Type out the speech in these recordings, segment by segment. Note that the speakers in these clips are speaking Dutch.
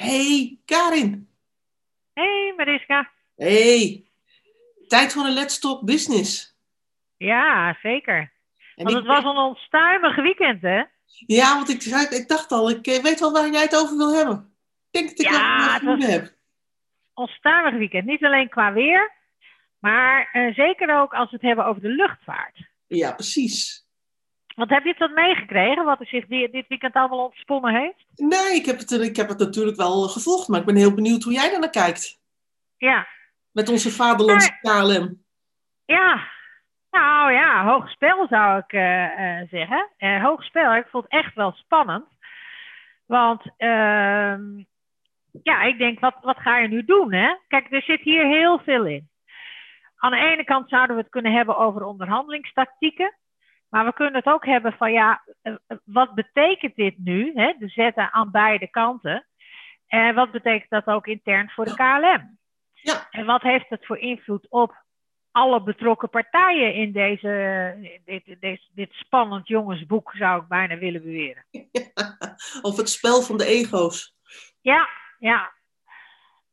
Hey, Karin. Hey Mariska. Hey. Tijd voor een Let's Talk Business. Ja, zeker. En Want ik- het was een onstuimig weekend, hè? Ja, want ik, ik dacht al, ik eh, weet wel waar jij het over wil hebben. Ik denk dat ik Ja, het was- heb. Onstuimig weekend. Niet alleen qua weer, maar eh, zeker ook als we het hebben over de luchtvaart. Ja, precies. Want heb je het wat meegekregen, wat er zich di- dit weekend allemaal ontsponnen heeft? Nee, ik heb, het, ik heb het natuurlijk wel gevolgd, maar ik ben heel benieuwd hoe jij daarnaar kijkt. Ja, Met onze vaderlandse KLM. ja. Nou ja, hoog spel zou ik eh, eh, zeggen. Eh hoog spel, ik vond het echt wel spannend. Want ehm, ja, ik denk, wat, wat ga je nu doen? Hè? Kijk, er zit hier heel veel in. Aan de ene kant zouden we het kunnen hebben over onderhandelingstactieken. Maar we kunnen het ook hebben van, ja, eh, eh, wat betekent dit nu? Hè? De zetten aan beide kanten. En wat betekent dat ook intern voor de KLM? Ja. En wat heeft het voor invloed op alle betrokken partijen in deze, dit, dit, dit spannend jongensboek, zou ik bijna willen beweren. Of het spel van de ego's. Ja, ja.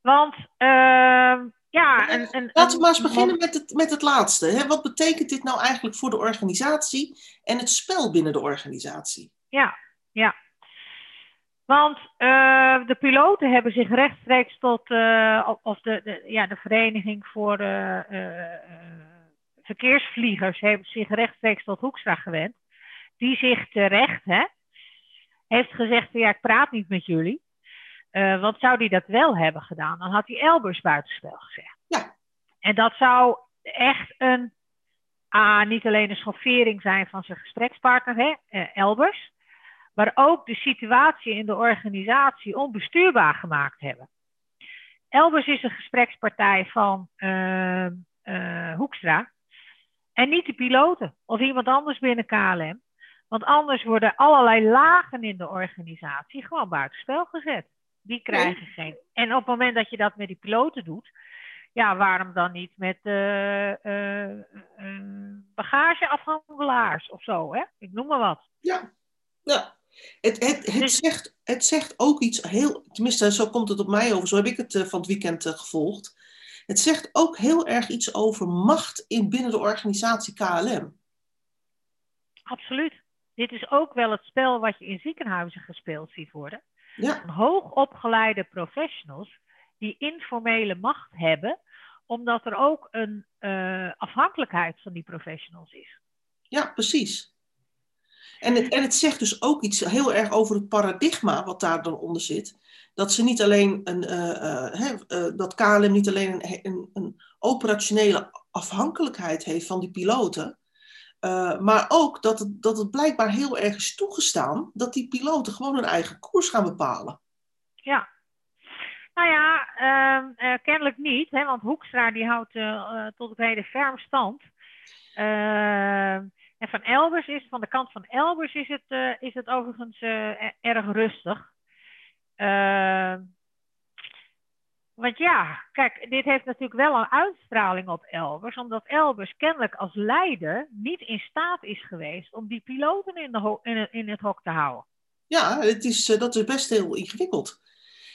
Want, ehm, ja, een, een, Laten we maar eens beginnen met het, met het laatste. Hè? Wat betekent dit nou eigenlijk voor de organisatie en het spel binnen de organisatie? Ja, ja. Want eh, de piloten hebben zich rechtstreeks tot, eh, of- de, de, ja, de Vereniging voor eh, Verkeersvliegers hebben zich rechtstreeks tot Hoekstra gewend. Die zich terecht hè, heeft gezegd, van, ja, ik praat niet met jullie. Eh, want zou die dat wel hebben gedaan, dan had hij Elbers buitenspel gezegd. Ja. En dat zou echt een, ah, niet alleen een schoffering zijn van zijn gesprekspartner, hè, eh, Elbers, maar ook de situatie in de organisatie onbestuurbaar gemaakt hebben. Elbers is een gesprekspartij van eh, eh, Hoekstra en niet de piloten of iemand anders binnen KLM. Want anders worden allerlei lagen in de organisatie gewoon buitenspel gezet. Die krijgen geen. En op het moment dat je dat met die piloten doet, ja, waarom dan niet met eh, bagageafhandelaars of zo, hè? Ik noem maar wat. Ja. ja. Het, het, het, Dus- zegt, het zegt ook iets heel, tenminste zo komt het op mij over, zo heb ik het eh, van het weekend gevolgd. Het zegt ook heel erg iets over macht in binnen de organisatie KLM. Absoluut. Dit is ook wel het spel wat je in ziekenhuizen gespeeld ziet worden. Ja, Hoogopgeleide professionals die informele macht hebben, omdat er ook een eh, afhankelijkheid van die professionals is. ja precies. En het, en het zegt dus ook iets heel erg over het paradigma wat daar dan onder zit. Dat ze niet alleen een, eh, eh, dat KLM niet alleen een, een, een operationele afhankelijkheid heeft van die piloten. Eh, maar ook dat het, dat het blijkbaar heel erg is toegestaan dat die piloten gewoon hun eigen koers gaan bepalen. Ja. Nou ja, ehm, eh, kennelijk niet, hè, want Hoekstra die houdt eh, tot op heden ferm stand. Ehm, en van Elbers is, van de kant van Elbers is het, is het overigens e- erg rustig. Ehm, want ja, kijk, dit heeft natuurlijk wel een uitstraling op Elbers, omdat Elbers kennelijk als leider niet in staat is geweest om die piloten in, de ho- in, het, in het hok te houden. Ja, het is, eh, dat is best heel ingewikkeld.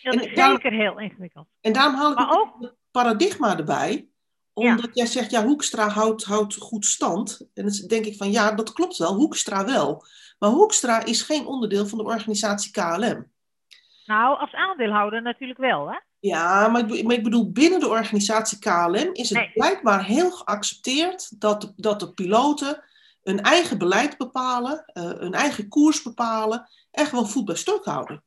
Dat En is daarom- zeker heel ingewikkeld. En daarom haal ik Maar ook het paradigma erbij. Omdat jij zegt, ja, Hoekstra houdt, houdt goed stand. En dan denk ik van, ja, dat klopt wel, Hoekstra wel. Maar Hoekstra is geen onderdeel van de organisatie KLM. Nou, als aandeelhouder natuurlijk wel, hè? Ja, maar ik, maar ik bedoel, binnen de organisatie KLM is het Nee. blijkbaar heel geaccepteerd dat de, dat de piloten hun eigen beleid bepalen, eh, hun eigen koers bepalen en gewoon voet bij stuk houden.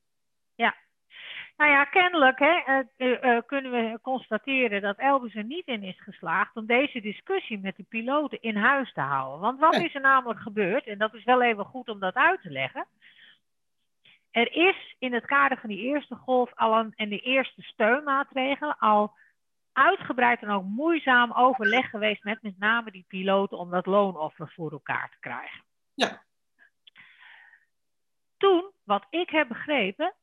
Nou ja, kennelijk hè, eh, eh, kunnen we constateren dat Elbers er niet in is geslaagd om deze discussie met de piloten in huis te houden. Want wat Nee. is er namelijk gebeurd, en dat is wel even goed om dat uit te leggen. Er is in het kader van die eerste golf al een, en de eerste steunmaatregelen al uitgebreid en ook moeizaam overleg geweest met met name die piloten om dat loonoffer voor elkaar te krijgen. Ja. Toen, wat ik heb begrepen,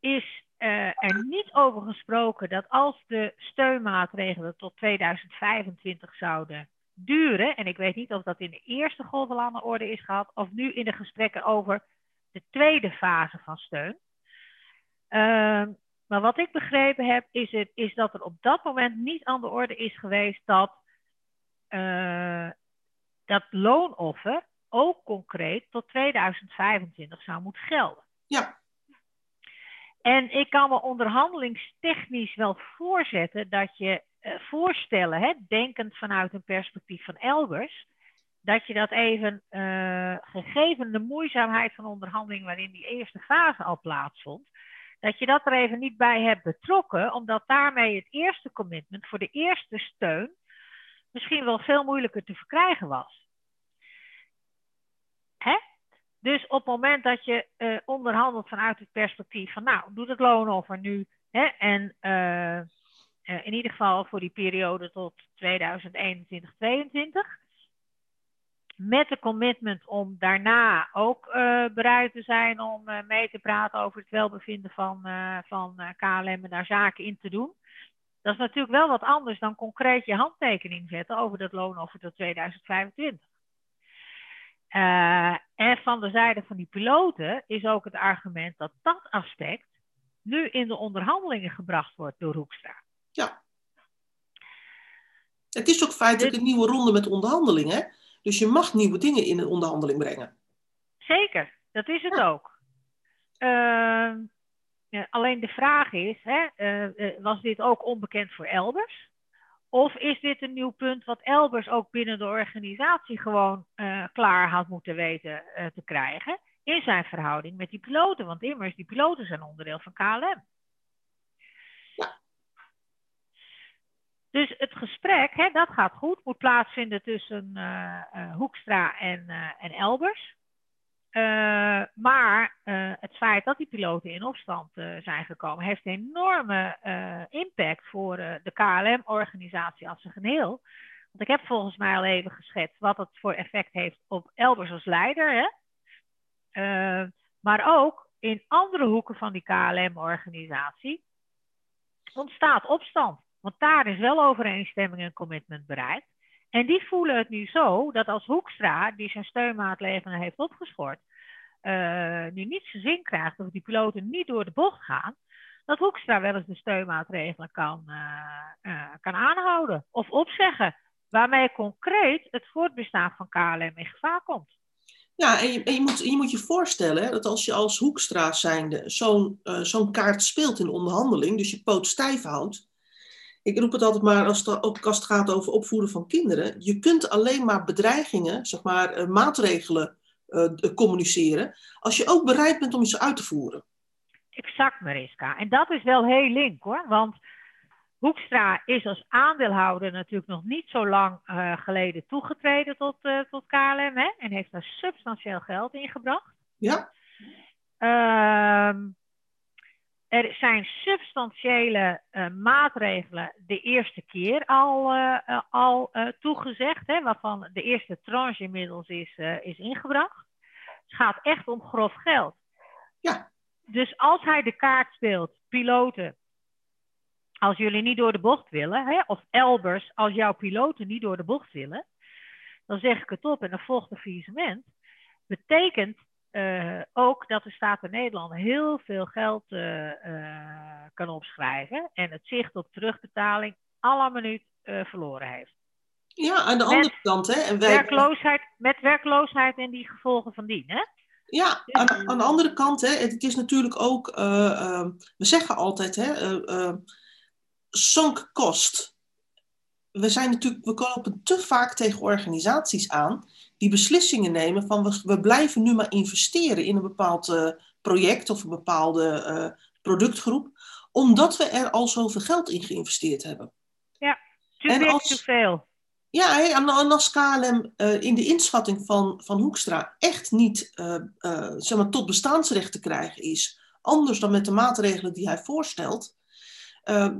is eh, er niet over gesproken dat als de steunmaatregelen tot 2025 zouden duren, en ik weet niet of dat in de eerste golf al aan de orde is gehad, of nu in de gesprekken over de tweede fase van steun. Ehm, Maar wat ik begrepen heb, is, het, is dat er op dat moment niet aan de orde is geweest dat uh, dat loonoffer ook concreet tot 2025 zou moeten gelden. Ja. En ik kan me onderhandelingstechnisch wel voorzetten dat je uh, voorstellen, hè, denkend vanuit een perspectief van Elbers, dat je dat even, uh, gegeven de moeizaamheid van onderhandeling waarin die eerste fase al plaatsvond, dat je dat er even niet bij hebt betrokken, omdat daarmee het eerste commitment voor de eerste steun misschien wel veel moeilijker te verkrijgen was. Hè? Dus op het moment dat je uh, onderhandelt vanuit het perspectief van, nou, doe het loonoffer nu hè, en uh, in ieder geval voor die periode tot 2021, 2022 met de commitment om daarna ook uh, bereid te zijn om uh, mee te praten over het welbevinden van, uh, van KLM en daar zaken in te doen. Dat is natuurlijk wel wat anders dan concreet je handtekening zetten over dat loonoffer tot 2025. en van de zijde van die piloten is ook het argument dat dat aspect nu in de onderhandelingen gebracht wordt door Hoekstra. Ja. Het is ook feitelijk een nieuwe ronde met onderhandelingen. Dus je mag nieuwe dingen in een onderhandeling brengen. Zeker, dat is het ja. ook. Uh, ja, alleen de vraag is, hè, uh, was dit ook onbekend voor Elbers? Of is dit een nieuw punt wat Elbers ook binnen de organisatie gewoon uh, klaar had moeten weten te krijgen in zijn verhouding met die piloten? Want immers, die piloten zijn onderdeel van KLM. Dus het gesprek, hè, dat gaat goed, moet plaatsvinden tussen uh, uh, Hoekstra en, uh, en Elbers. maar het feit dat die piloten in opstand zijn gekomen, heeft een enorme impact voor de KLM-organisatie als geheel. Want ik heb volgens mij al even geschetst wat het voor effect heeft op Elbers als leider. Hè? maar ook in andere hoeken van die KLM-organisatie ontstaat opstand. Want daar is wel overeenstemming en commitment bereikt. En die voelen het nu zo dat als Hoekstra, die zijn steunmaatregelen heeft opgeschort, uh, nu niet zijn zin krijgt of die piloten niet door de bocht gaan, dat Hoekstra wel eens de steunmaatregelen kan, uh, uh, kan aanhouden of opzeggen. Waarmee concreet het voortbestaan van KLM in gevaar komt. Ja, en je, je, moet, je moet je voorstellen dat als je als Hoekstra zijnde zo'n zo'n kaart speelt in de onderhandeling, dus je poot stijf houdt, ik roep het altijd maar als het ook het gaat over opvoeden van kinderen. Je kunt alleen maar bedreigingen, zeg maar uh, maatregelen uh, communiceren, als je ook bereid bent om ze uit te voeren. Exact, Mariska. En dat is wel heel link hoor. Want Hoekstra is als aandeelhouder natuurlijk nog niet zo lang uh, geleden toegetreden tot, tot KLM hè? en heeft daar substantieel geld ingebracht. Ja. Ehm, er zijn substantiële uh, maatregelen de eerste keer al, uh, al uh, toegezegd, hè, waarvan de eerste tranche inmiddels is, is ingebracht. Het gaat echt om grof geld. Ja. Dus als hij de kaart speelt, piloten, als jullie niet door de bocht willen, hè, of Elbers, als jouw piloten niet door de bocht willen, dan zeg ik het op en dan volgt een faillissement. Betekent uh, ook dat de staat van Nederland heel veel geld uh, uh, kan opschrijven en het zicht op terugbetaling alle minuut verloren heeft. Ja, aan de met andere kant, hè? En wij... werkloosheid, met werkloosheid en die gevolgen van dien, hè? Ja, aan, aan de andere kant, hè, het is natuurlijk ook, we zeggen altijd, hè, sunk cost. We zijn natuurlijk, we kopen te vaak tegen organisaties aan die beslissingen nemen van we, we blijven nu maar investeren in een bepaald uh, project of een bepaalde uh, productgroep, omdat we er al zoveel geld in geïnvesteerd hebben. Ja, te veel. Te veel. Ja, en als KLM uh, in de inschatting van, van Hoekstra echt niet zeg maar, tot bestaansrecht te krijgen is, anders dan met de maatregelen die hij voorstelt,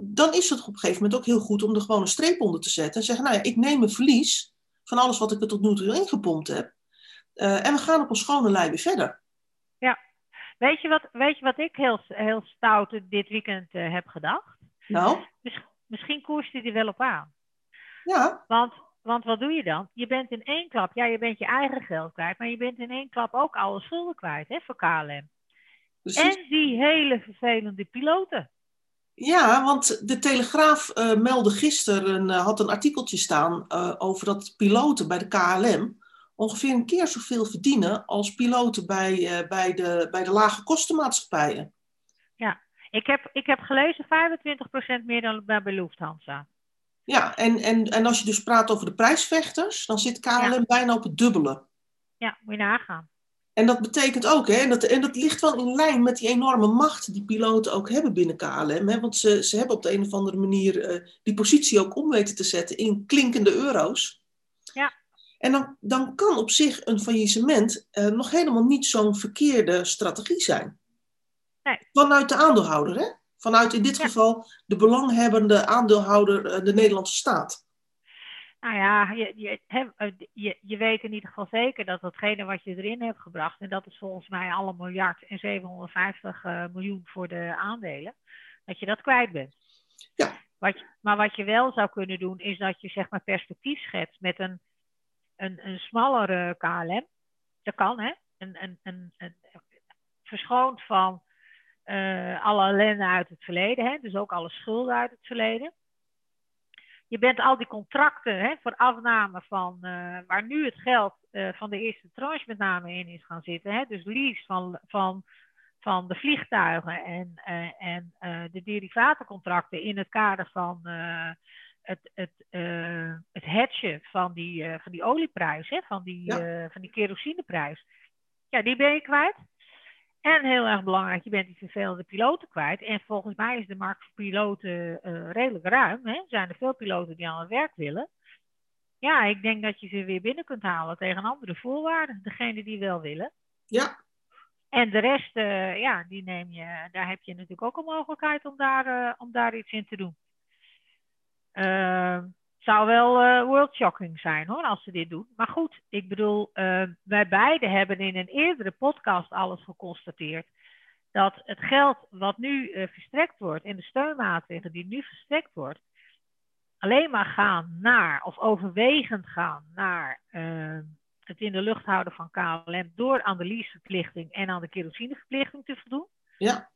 dan is het op een gegeven moment ook heel goed om er gewoon een streep onder te zetten en zeggen, nou ja, ik neem een verlies, van alles wat ik er tot nu toe ingepompt heb. Uh, en we gaan op een schone lijn weer verder. Ja. Weet je wat, weet je wat ik heel, heel stout dit weekend uh, heb gedacht? Nou? Miss, misschien koerst hij er wel op aan. Ja. Want, want wat doe je dan? Je bent in één klap, ja, je bent je eigen geld kwijt, maar je bent in één klap ook alle schulden kwijt hè, voor KLM. Precies. En die hele vervelende piloten. Ja, want de Telegraaf uh, meldde gisteren, uh, had een artikeltje staan uh, over dat piloten bij de KLM ongeveer een keer zoveel verdienen als piloten bij, bij, de, bij de lage kostenmaatschappijen. Ja, ik heb, ik heb gelezen 25% meer dan bij Lufthansa. Ja, en, en, en als je dus praat over de prijsvechters, dan zit KLM ja. bijna op het dubbele. Ja, moet je nagaan. En dat betekent ook, hè, en, dat, en dat ligt wel in lijn met die enorme macht die piloten ook hebben binnen KLM. Hè, want ze, ze hebben op de een of andere manier uh, die positie ook om weten te zetten in klinkende euro's. Ja. En dan, dan kan op zich een faillissement uh, nog helemaal niet zo'n verkeerde strategie zijn. Nee. Vanuit de aandeelhouder, hè? Vanuit in dit ja. geval de belanghebbende aandeelhouder, uh, de Nederlandse staat. Nou ja, je, je, je, je weet in ieder geval zeker dat datgene wat je erin hebt gebracht, en dat is volgens mij alle miljard en 750 uh, miljoen voor de aandelen, dat je dat kwijt bent. Ja. Wat, maar wat je wel zou kunnen doen, is dat je zeg maar perspectief schetst met een, een, een smallere KLM. Dat kan, hè? Een, een, een, een, verschoond van uh, alle ellende uit het verleden, hè? dus ook alle schulden uit het verleden je bent al die contracten hè, voor afname van uh, waar nu het geld uh, van de eerste tranche met name in is gaan zitten. Hè, dus lease van, van, van de vliegtuigen en, uh, en de derivatencontracten in het kader van het, het, het hedgen van die, van die olieprijs, hè, van, die, ja. van die kerosineprijs. Ja, die ben je kwijt. En heel erg belangrijk, je bent die vervelende piloten kwijt. En volgens mij is de markt voor piloten uh, redelijk ruim. Hè? Er zijn er veel piloten die aan het werk willen. Ja, ik denk dat je ze weer binnen kunt halen tegen andere voorwaarden. Degene die wel willen. Ja. En de rest, uh, ja, die neem je, daar heb je natuurlijk ook een mogelijkheid om daar, uh, om daar iets in te doen. Zou wel uh, world shocking zijn hoor, als ze dit doen. Maar goed, ik bedoel, uh, wij beiden hebben in een eerdere podcast alles geconstateerd. Dat het geld wat nu uh, verstrekt wordt en de steunmaatregelen die nu verstrekt wordt, alleen maar gaan naar, of overwegend gaan naar het in de lucht houden van KLM door aan de leaseverplichting en aan de kerosineverplichting te voldoen. Ja.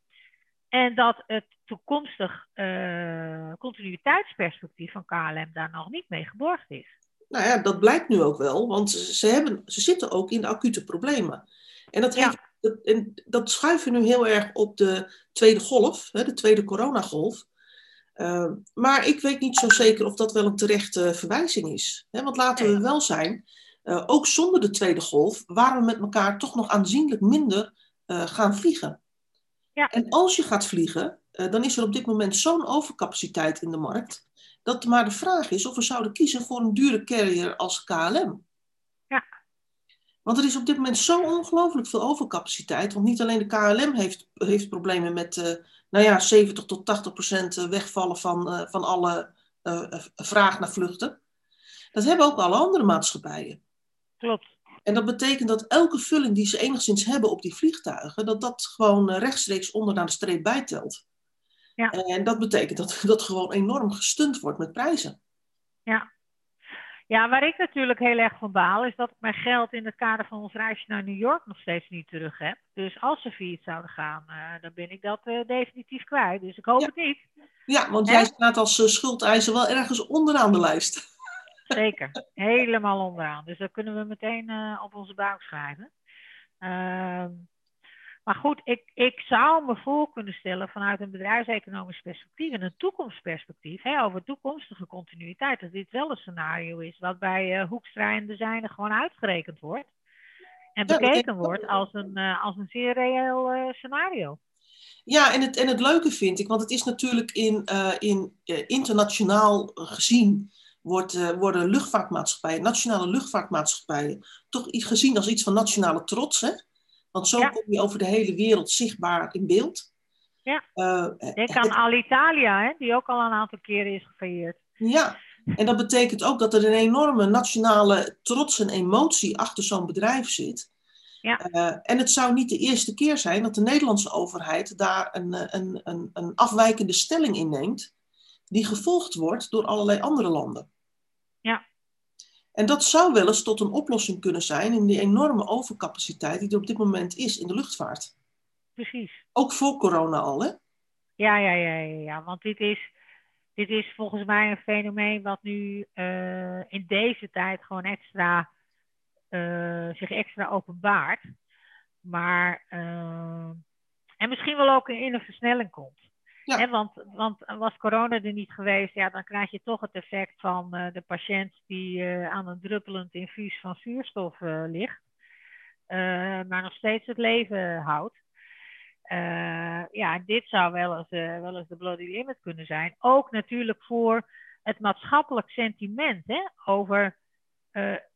En dat het toekomstig uh, continuïteitsperspectief van KLM daar nog niet mee geborgd is. Nou ja, dat blijkt nu ook wel, want ze, hebben, ze zitten ook in de acute problemen. En dat, heeft, ja. dat, en dat schuiven nu heel erg op de tweede golf, hè, de tweede coronagolf. Uh, maar ik weet niet zo zeker of dat wel een terechte verwijzing is. Hè, want laten we wel zijn, uh, ook zonder de tweede golf waren we met elkaar toch nog aanzienlijk minder gaan vliegen. Ja. En als je gaat vliegen, uh, dan is er op dit moment zo'n overcapaciteit in de markt, dat maar de vraag is of we zouden kiezen voor een dure carrier als KLM. Ja. Want er is op dit moment zo ongelooflijk veel overcapaciteit, want niet alleen de KLM heeft, heeft problemen met uh, nou ja, 70 tot 80 procent wegvallen van, uh, van alle vraag naar vluchten. Dat hebben ook alle andere maatschappijen. Klopt. En dat betekent dat elke vulling die ze enigszins hebben op die vliegtuigen, dat dat gewoon rechtstreeks onderaan de streep bijtelt. Ja. En dat betekent dat dat gewoon enorm gestund wordt met prijzen. Ja. Ja, waar ik natuurlijk heel erg van baal is dat ik mijn geld in het kader van ons reisje naar New York nog steeds niet terug heb. Dus als ze failliet zouden gaan, uh, dan ben ik dat uh, definitief kwijt. Dus ik hoop ja. het niet. Ja, want en... jij staat als uh, schuldeiser wel ergens onderaan de lijst. Zeker, helemaal onderaan. Dus dat kunnen we meteen uh, op onze buik schrijven. Uh, maar goed, ik, ik zou me voor kunnen stellen vanuit een bedrijfseconomisch perspectief en een toekomstperspectief hè, over toekomstige continuïteit, dat dit wel een scenario is wat bij uh, Hoekstra en gewoon uitgerekend wordt en bekeken ja, wordt als een, uh, als een zeer reëel scenario. Ja, en het, en het leuke vind ik, want het is natuurlijk in, in internationaal gezien wordt, uh, worden luchtvaartmaatschappijen, nationale luchtvaartmaatschappijen, toch iets gezien als iets van nationale trots. Hè? Want zo ja. kom je over de hele wereld zichtbaar in beeld. Ja. Uh, Denk aan Alitalia, hè, die ook al een aantal keren is gefailleerd. Ja, en dat betekent ook dat er een enorme nationale trots en emotie achter zo'n bedrijf zit. Ja. Uh, en het zou niet de eerste keer zijn dat de Nederlandse overheid daar een, een, een, een afwijkende stelling in neemt, die gevolgd wordt door allerlei andere landen. Ja. En dat zou wel eens tot een oplossing kunnen zijn in die enorme overcapaciteit die er op dit moment is in de luchtvaart. Precies. Ook voor corona al, hè? Ja, ja, ja, ja, ja. Want dit is, dit is volgens mij een fenomeen wat nu uh, in deze tijd gewoon extra, uh, zich extra openbaart. Maar, uh, en misschien wel ook in een versnelling komt. Ja. Want, want was corona er niet geweest, ja, dan krijg je toch het effect van de patiënt die aan een druppelend infuus van zuurstof ligt. maar nog steeds het leven houdt. Ja, dit zou wel eens, wel de bloody limit kunnen zijn. Ook natuurlijk voor het maatschappelijk sentiment hè, over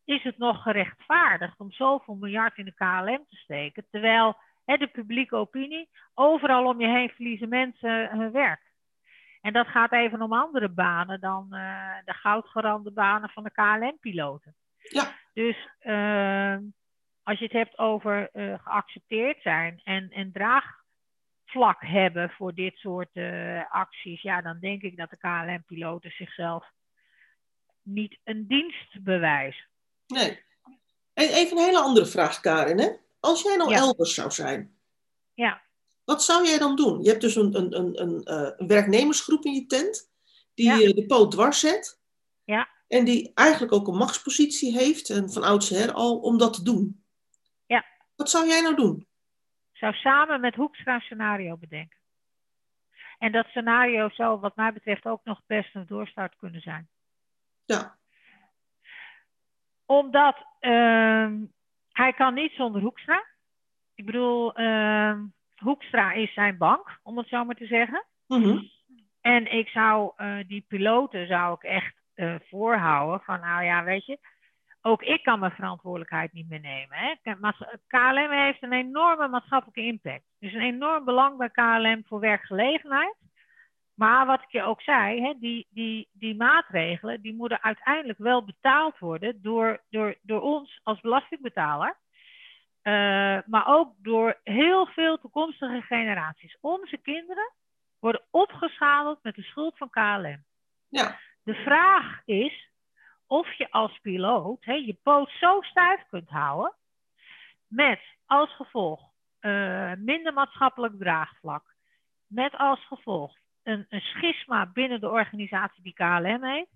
is het nog gerechtvaardigd om zoveel miljard in de KLM te steken, terwijl hè, de publieke opinie, overal om je heen verliezen mensen hun werk. En dat gaat even om andere banen dan de goudgerande banen van de KLM-piloten. Ja. Dus als je het hebt over geaccepteerd zijn en, en draag vlak hebben voor dit soort uh, acties, ja, dan denk ik dat de KLM-piloten zichzelf niet een dienst bewijzen. Nee. Even een hele andere vraag, Karin. Hè? Als jij nou elders zou zijn, ja. wat zou jij dan doen? Je hebt dus een, een, een, een, een werknemersgroep in je tent, die ja. de poot dwars zet. Ja. En die eigenlijk ook een machtspositie heeft, en van oudsher al, om dat te doen. Ja. Wat zou jij nou doen? zou samen met Hoekstra een scenario bedenken. En dat scenario zou wat mij betreft ook nog best een doorstart kunnen zijn. Ja. Omdat uh, hij kan niet zonder Hoekstra. Ik bedoel, uh, Hoekstra is zijn bank, om het zo maar te zeggen. Mm -hmm. En ik zou uh, die piloten zou ik echt uh, voorhouden van, nou ja, weet je, ook ik kan mijn verantwoordelijkheid niet meer nemen. Hè. KLM heeft een enorme maatschappelijke impact. Dus een enorm belang bij KLM voor werkgelegenheid. Maar wat ik je ook zei, hè, die, die, die maatregelen die moeten uiteindelijk wel betaald worden door, door, door ons als belastingbetaler. Uh, maar ook door heel veel toekomstige generaties. Onze kinderen worden opgeschadeld met de schuld van KLM. Ja. De vraag is, of je als piloot hè, je poot zo stijf kunt houden, met als gevolg uh, minder maatschappelijk draagvlak, met als gevolg een, een, schisma binnen de organisatie die KLM heeft.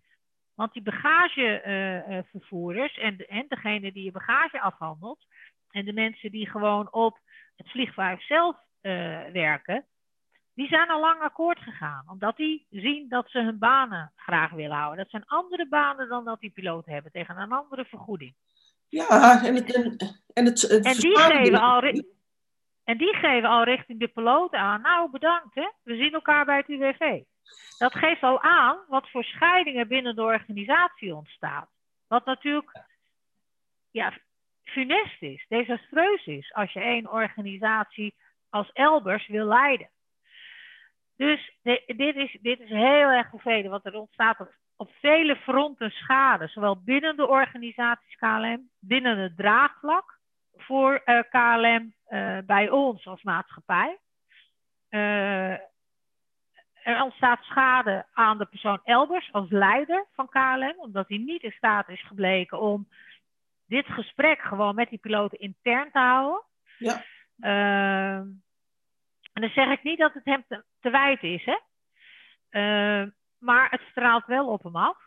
Want die bagagevervoerders en, en degene die je bagage afhandelt, en de mensen die gewoon op het vliegtuig zelf uh, werken, die zijn al lang akkoord gegaan. Omdat die zien dat ze hun banen graag willen houden. Dat zijn andere banen dan dat die piloten hebben, tegen een andere vergoeding. Ja, en, het, en, en, het, het en, die geven al, en die geven al richting de piloten aan, nou bedankt hè, we zien elkaar bij het UWV. Dat geeft al aan wat voor scheidingen binnen de organisatie ontstaat. Wat natuurlijk ja, funest is, desastreus is, als je één organisatie als Elbers wil leiden. Dus dit, is, dit is heel erg vervelend, want er ontstaat op, vele fronten schade, zowel binnen de organisaties KLM, binnen het draagvlak voor uh, eh, KLM uh, eh, bij ons als maatschappij. Uh, er ontstaat schade aan de persoon Elbers als leider van KLM, omdat hij niet in staat is gebleken om dit gesprek gewoon met die piloten intern te houden. Ja. Ehm, en dan zeg ik niet dat het hem te, te wijd is, hè? Uh, maar het straalt wel op hem af.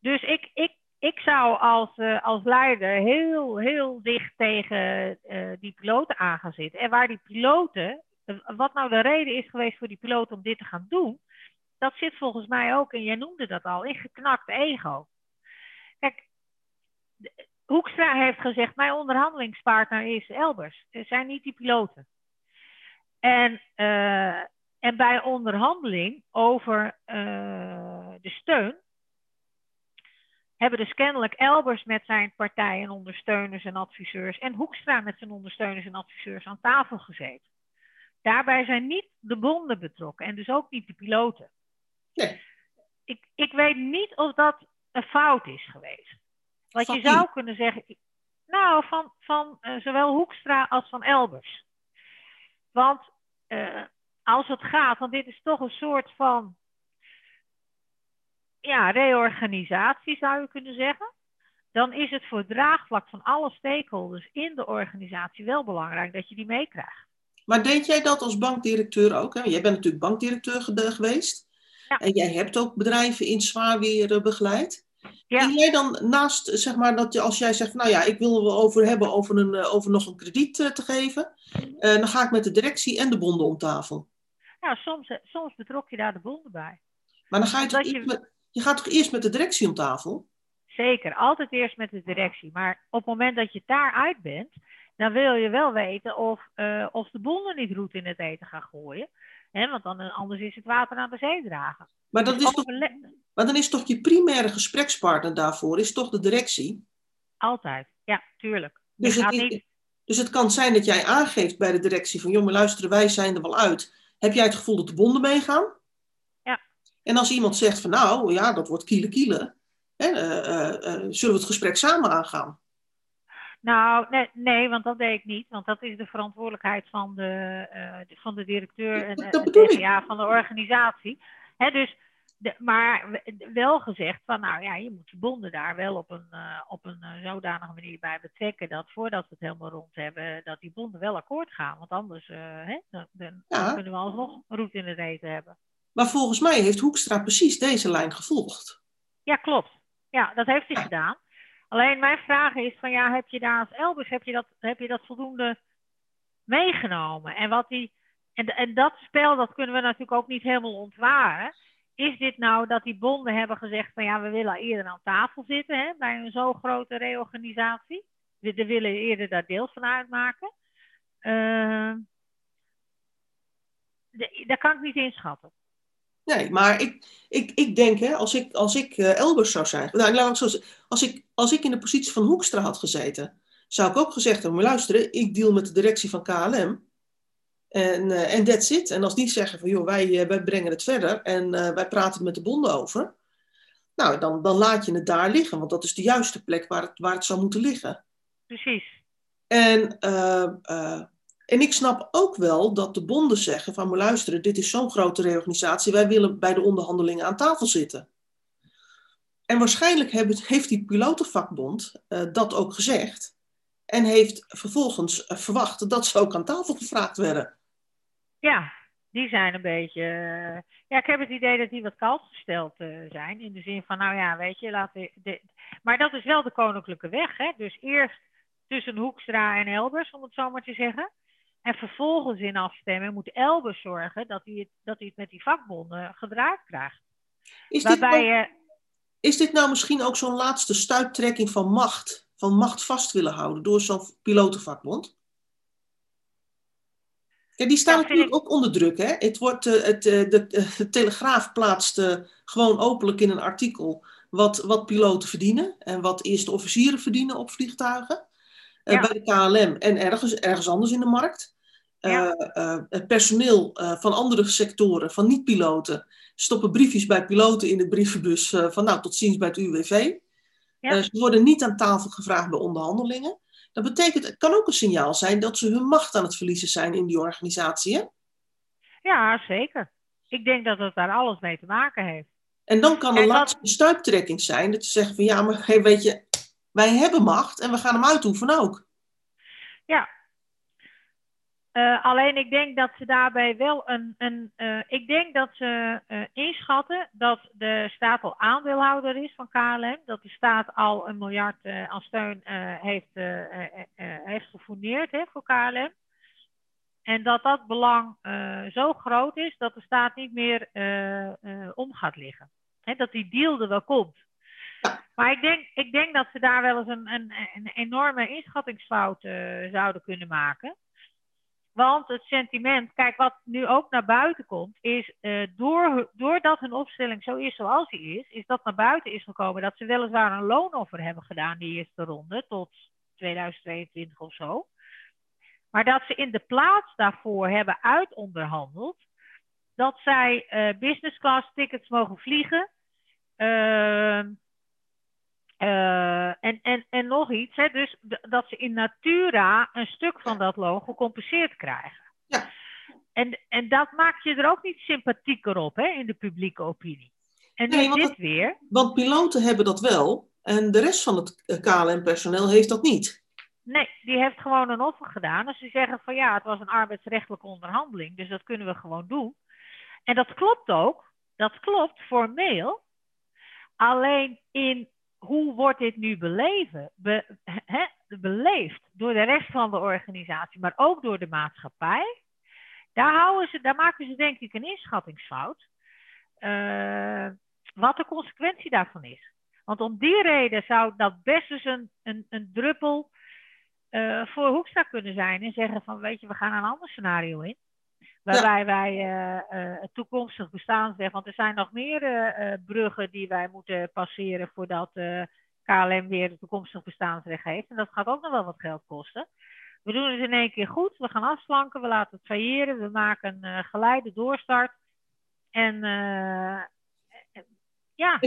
Dus ik, ik, ik zou als, uh, als leider heel, heel dicht tegen uh, die piloten aan gaan zitten. En waar die piloten, wat nou de reden is geweest voor die piloten om dit te gaan doen, dat zit volgens mij ook, en jij noemde dat al, in geknakt ego. Kijk, Hoekstra heeft gezegd, mijn onderhandelingspartner is Elbers. Het zijn niet die piloten. En, en bij onderhandeling over de steun hebben dus kennelijk Elbers met zijn partij en ondersteuners en adviseurs en Hoekstra met zijn ondersteuners en adviseurs aan tafel gezeten. Daarbij zijn niet de bonden betrokken en dus ook niet de piloten. Nee. Ik, ik weet niet of dat een fout is geweest. Wat je zou kunnen zeggen, nou, van, van uh, zowel Hoekstra als van Elbers. Want uh, als het gaat, want dit is toch een soort van ja, reorganisatie zou je kunnen zeggen. Dan is het voor het draagvlak van alle stakeholders in de organisatie wel belangrijk dat je die meekrijgt. Maar deed jij dat als bankdirecteur ook? Hè? Jij bent natuurlijk bankdirecteur geweest. Ja. En jij hebt ook bedrijven in zwaar weer eh, begeleid. Ja. En jij dan naast, zeg maar, dat als jij zegt, nou ja, ik wil er wel over hebben over, een, eh, over nog een krediet te geven, dan ga ik met de directie en de bonden om tafel. Ja, soms, soms betrok je daar de bonden bij. Maar dan ga je, toch je... je gaat toch eerst met de directie om tafel? Zeker, altijd eerst met de directie. Maar op het moment dat je daaruit bent, dan wil je wel weten of, uh, of de bonden niet roet in het eten gaan gooien. Hè? Want dan, anders is het water naar de zee dragen. Maar, dat dus is toch, maar dan is toch je primaire gesprekspartner daarvoor, is toch de directie? Altijd, ja, tuurlijk. Dus het, dus het kan zijn dat jij aangeeft bij de directie van, jongen, luisteren, wij zijn er wel uit. Heb jij het gevoel dat de bonden meegaan? En als iemand zegt van, nou, ja, dat wordt kiele kiele, hè, uh, uh, zullen we het gesprek samen aangaan? Nou, nee, nee, want dat deed ik niet. Want dat is de verantwoordelijkheid van de, uh, van de directeur en de ja, van de organisatie. Hè, dus, de, maar wel gezegd van, nou ja, je moet de bonden daar wel op een, uh, op een uh, zodanige manier bij betrekken dat voordat we het helemaal rond hebben, dat die bonden wel akkoord gaan. Want anders hè, dan, dan ja. kunnen we alsnog route in het eten hebben. Maar volgens mij heeft Hoekstra precies deze lijn gevolgd. Ja, klopt. Ja, dat heeft hij gedaan. Alleen mijn vraag is van ja, heb je daar als Elbers, heb je dat, heb je dat voldoende meegenomen? En, wat die, en, en dat spel, dat kunnen we natuurlijk ook niet helemaal ontwaren. Is dit nou dat die bonden hebben gezegd van ja, we willen eerder aan tafel zitten hè, bij een zo grote reorganisatie? We, willen eerder daar deel van uitmaken. Uh, de, dat kan ik niet inschatten. Nee, maar ik, ik, ik denk, hè, als ik, als ik uh, Elbers zou zijn, nou, laat ik zo als ik, als ik in de positie van Hoekstra had gezeten, zou ik ook gezegd hebben, maar luisteren, ik deal met de directie van KLM. En uh, en that's it. En als die zeggen van, joh, wij, uh, wij brengen het verder en wij praten met de bonden over. Nou, dan, dan laat je het daar liggen, want dat is de juiste plek waar het, waar het zou moeten liggen. Precies. En en ik snap ook wel dat de bonden zeggen van, maar luisteren, dit is zo'n grote reorganisatie, wij willen bij de onderhandelingen aan tafel zitten. En waarschijnlijk heeft die pilotenvakbond uh, dat ook gezegd. En heeft vervolgens uh, verwacht dat ze ook aan tafel gevraagd werden. Ja, die zijn een beetje. Uh, ja, ik heb het idee dat die wat koud gesteld zijn. In de zin van, nou ja, weet je, laten de, maar dat is wel de koninklijke weg. Hè? Dus eerst tussen Hoekstra en Elbers, om het zo maar te zeggen. En vervolgens in afstemming moet Elbers zorgen dat hij het, dat hij het met die vakbonden gedraaid krijgt. Is dit, nou, is dit nou misschien ook zo'n laatste stuiptrekking van macht? Van macht vast willen houden door zo'n pilotenvakbond? Die staan natuurlijk ook onder druk. Hè? Het wordt, uh, het, uh, de, uh, de, Telegraaf plaatst gewoon openlijk in een artikel wat, wat piloten verdienen en wat eerste officieren verdienen op vliegtuigen. Ja. Bij de KLM en ergens, ergens anders in de markt. Ja. Uh, het personeel van andere sectoren, van niet-piloten, stoppen briefjes bij piloten in de brievenbus van nou tot ziens bij het UWV. Ja. ze worden niet aan tafel gevraagd bij onderhandelingen. Dat betekent, het kan ook een signaal zijn dat ze hun macht aan het verliezen zijn in die organisatie. Hè? Ja, zeker. Ik denk dat het daar alles mee te maken heeft. En dan kan een laatste dat... stuiptrekking zijn dat ze zeggen van ja, maar hey, weet je, wij hebben macht en we gaan hem uitoefenen ook. Ja, uh, alleen ik denk dat ze daarbij wel een. een uh, ik denk dat ze uh, inschatten dat de staat al aandeelhouder is van KLM. Dat de staat al een miljard aan steun heeft, heeft gefourneerd hè, voor KLM. En dat dat belang zo groot is dat de staat niet meer om gaat liggen. Hè, dat die deal er wel komt. Maar ik denk, ik denk dat ze daar wel eens een, een, een enorme inschattingsfout zouden kunnen maken. Want het sentiment, kijk, wat nu ook naar buiten komt, is uh, door, doordat hun opstelling zo is zoals die is, is dat naar buiten is gekomen dat ze weliswaar een loonoffer hebben gedaan die eerste ronde tot 2022 of zo. Maar dat ze in de plaats daarvoor hebben uitonderhandeld dat zij uh, business class tickets mogen vliegen. Uh, en, en, en nog iets, hè, dus dat ze in natura een stuk van dat loon gecompenseerd krijgen. Ja. En, en dat maakt je er ook niet sympathieker op hè, in de publieke opinie. En nee, dit het, weer. Want piloten hebben dat wel en de rest van het KLM-personeel heeft dat niet. Nee, die heeft gewoon een offer gedaan. Dus ze zeggen van ja, het was een arbeidsrechtelijke onderhandeling, dus dat kunnen we gewoon doen. En dat klopt ook, dat klopt formeel. Alleen in hoe wordt dit nu beleven, beleefd door de rest van de organisatie, maar ook door de maatschappij, daar, houden ze, daar maken ze denk ik een inschattingsfout. Uh, wat de consequentie daarvan is. Want om die reden zou dat best eens een, een, een druppel uh, voor Hoekstra kunnen zijn. En zeggen van, weet je, we gaan een ander scenario in. Waarbij wij uh, het toekomstig bestaansrecht, want er zijn nog meer bruggen die wij moeten passeren voordat KLM weer het toekomstig bestaansrecht heeft. En dat gaat ook nog wel wat geld kosten. We doen het in één keer goed. We gaan afslanken, we laten het failleren, we maken een geleide doorstart. En ja.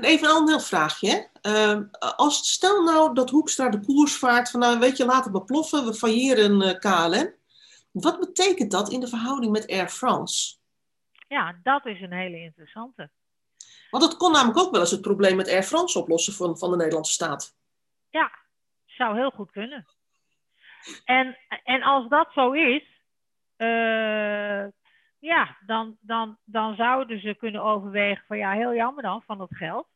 Even een ander vraagje. Uh, als stel nou dat Hoekstra de koers vaart van nou weet je, laat het maar ploffen, we failleren KLM. Wat betekent dat in de verhouding met Air France? Ja, dat is een hele interessante. Want het kon namelijk ook wel eens het probleem met Air France oplossen van, van de Nederlandse staat. Ja, zou heel goed kunnen. En, en als dat zo is, uh, ja, dan, dan, dan zouden ze kunnen overwegen van ja, heel jammer dan van dat geld.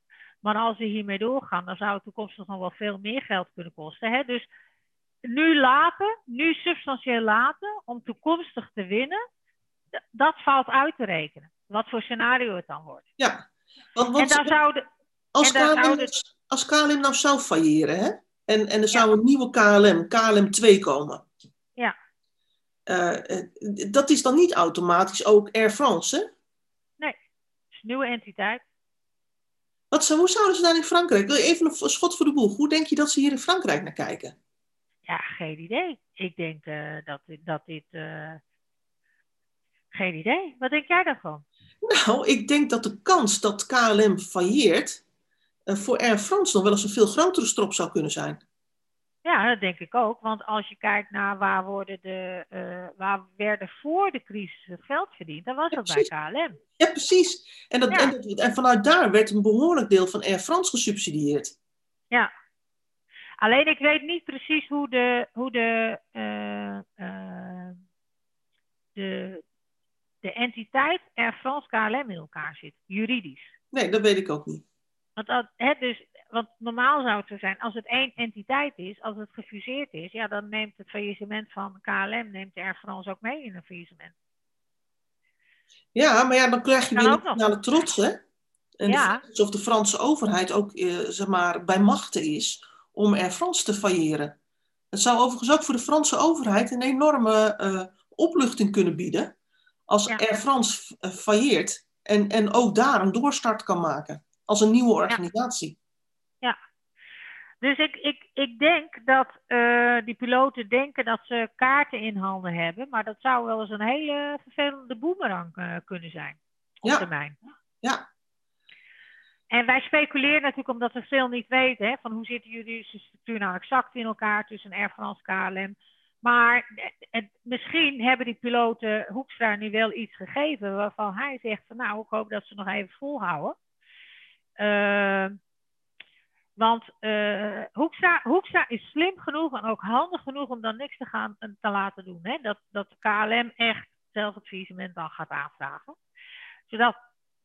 Maar als ze hiermee doorgaan, dan zou het toekomstig nog wel veel meer geld kunnen kosten. Hè? Dus nu laten, nu substantieel laten, om toekomstig te winnen, dat valt uit te rekenen. Wat voor scenario het dan wordt. Ja, want, en dan zouden, als, en KLM, als KLM nou zou failleren, hè? En, en er zou een nieuwe KLM, KLM 2 komen. Ja. Uh, dat is dan niet automatisch ook Air France, hè? Nee, het is een nieuwe entiteit. Wat, hoe zouden ze daar in Frankrijk? Even een schot voor de boeg. Hoe denk je dat ze hier in Frankrijk naar kijken? Ja, geen idee. Ik denk uh, dat, dat dit. Uh... Geen idee. Wat denk jij daarvan? Nou, ik denk dat de kans dat KLM failleert. voor Air France nog wel eens een veel grotere strop zou kunnen zijn. Ja, dat denk ik ook. Want als je kijkt naar waar, worden de, uh, waar werden voor de crisis het geld verdiend, dan was dat bij KLM. Ja, precies. En, dat, En, en, vanuit daar werd een behoorlijk deel van Air France gesubsidieerd. Ja. Alleen ik weet niet precies hoe de, hoe de, uh, uh, de, de entiteit Air France KLM in elkaar zit, juridisch. Nee, dat weet ik ook niet. Want dat, hè, dus want normaal zou het zo zijn, als het één entiteit is, als het gefuseerd is, ja, dan neemt het faillissement van KLM, neemt Air France ook mee in een faillissement. Ja, maar ja, dan krijg je weer nationale trots, hè? En ja. de, of de Franse overheid ook, eh, zeg maar, bij machten is om Air France te failleren. Het zou overigens ook voor de Franse overheid een enorme uh, opluchting kunnen bieden als Air France uh, failleert en, en ook daar een doorstart kan maken als een nieuwe organisatie. Dus ik, ik, ik denk dat uh, die piloten denken dat ze kaarten in handen hebben. Maar dat zou wel eens een hele vervelende boemerang uh, kunnen zijn. Op ja. termijn. Ja. En wij speculeren natuurlijk omdat we veel niet weten. Hè, van hoe zitten jullie structuur nou exact in elkaar tussen Air France KLM. Maar het, misschien hebben die piloten Hoekstra nu wel iets gegeven waarvan hij zegt van nou, ik hoop dat ze nog even volhouden. Uh, want uh, Hoekstra, is slim genoeg en ook handig genoeg om dan niks te gaan te laten doen. Hè? Dat, dat KLM echt zelf dan gaat aanvragen. Zodat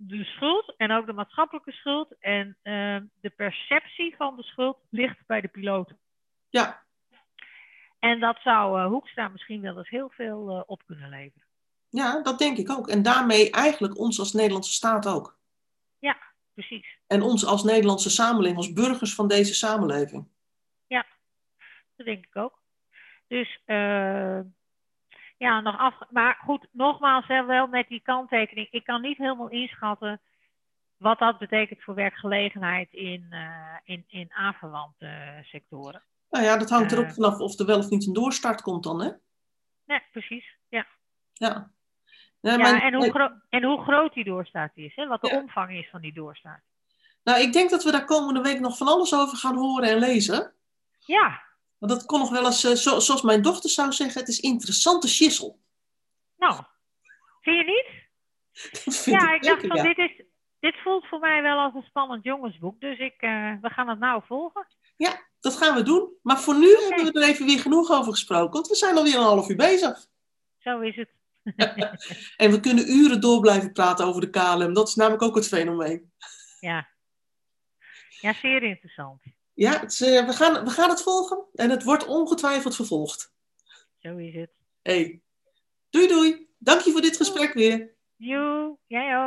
de schuld en ook de maatschappelijke schuld en uh, de perceptie van de schuld ligt bij de piloten. Ja. En dat zou uh, Hoekstra misschien wel eens heel veel op kunnen leveren. Ja, dat denk ik ook. En daarmee eigenlijk ons als Nederlandse staat ook. Ja, precies. En ons als Nederlandse samenleving, als burgers van deze samenleving. Ja, dat denk ik ook. Dus ja, nog af. Maar goed, nogmaals, hè, wel met die kanttekening. Ik kan niet helemaal inschatten wat dat betekent voor werkgelegenheid in, uh, in, in aanverwante sectoren. Nou ja, dat hangt er ook uh, vanaf of er wel of niet een doorstart komt dan, hè? Nee, precies. Ja. Ja. Ja, en, hoe en hoe groot die doorstaat is, hè? wat de ja. omvang is van die doorstaat. Nou, ik denk dat we daar komende week nog van alles over gaan horen en lezen. Ja. Want dat kon nog wel eens, uh, zo, zoals mijn dochter zou zeggen, het is interessante schissel. Nou, vind je niet? ja, ik, dacht van, ja. dit, is, dit voelt voor mij wel als een spannend jongensboek. Dus ik, uh, we gaan het nou volgen. Ja, dat gaan we doen. Maar voor nu hebben we er even weer genoeg over gesproken, want we zijn alweer een half uur bezig. Zo is het. en we kunnen uren door blijven praten over de KLM. Dat is namelijk ook het fenomeen. Ja, ja zeer interessant. Ja, het uh, we, gaan, we gaan het volgen en het wordt ongetwijfeld vervolgd. Zo is het. Hey. Doei doei. Dank je voor dit gesprek weer. Joe, jij ook.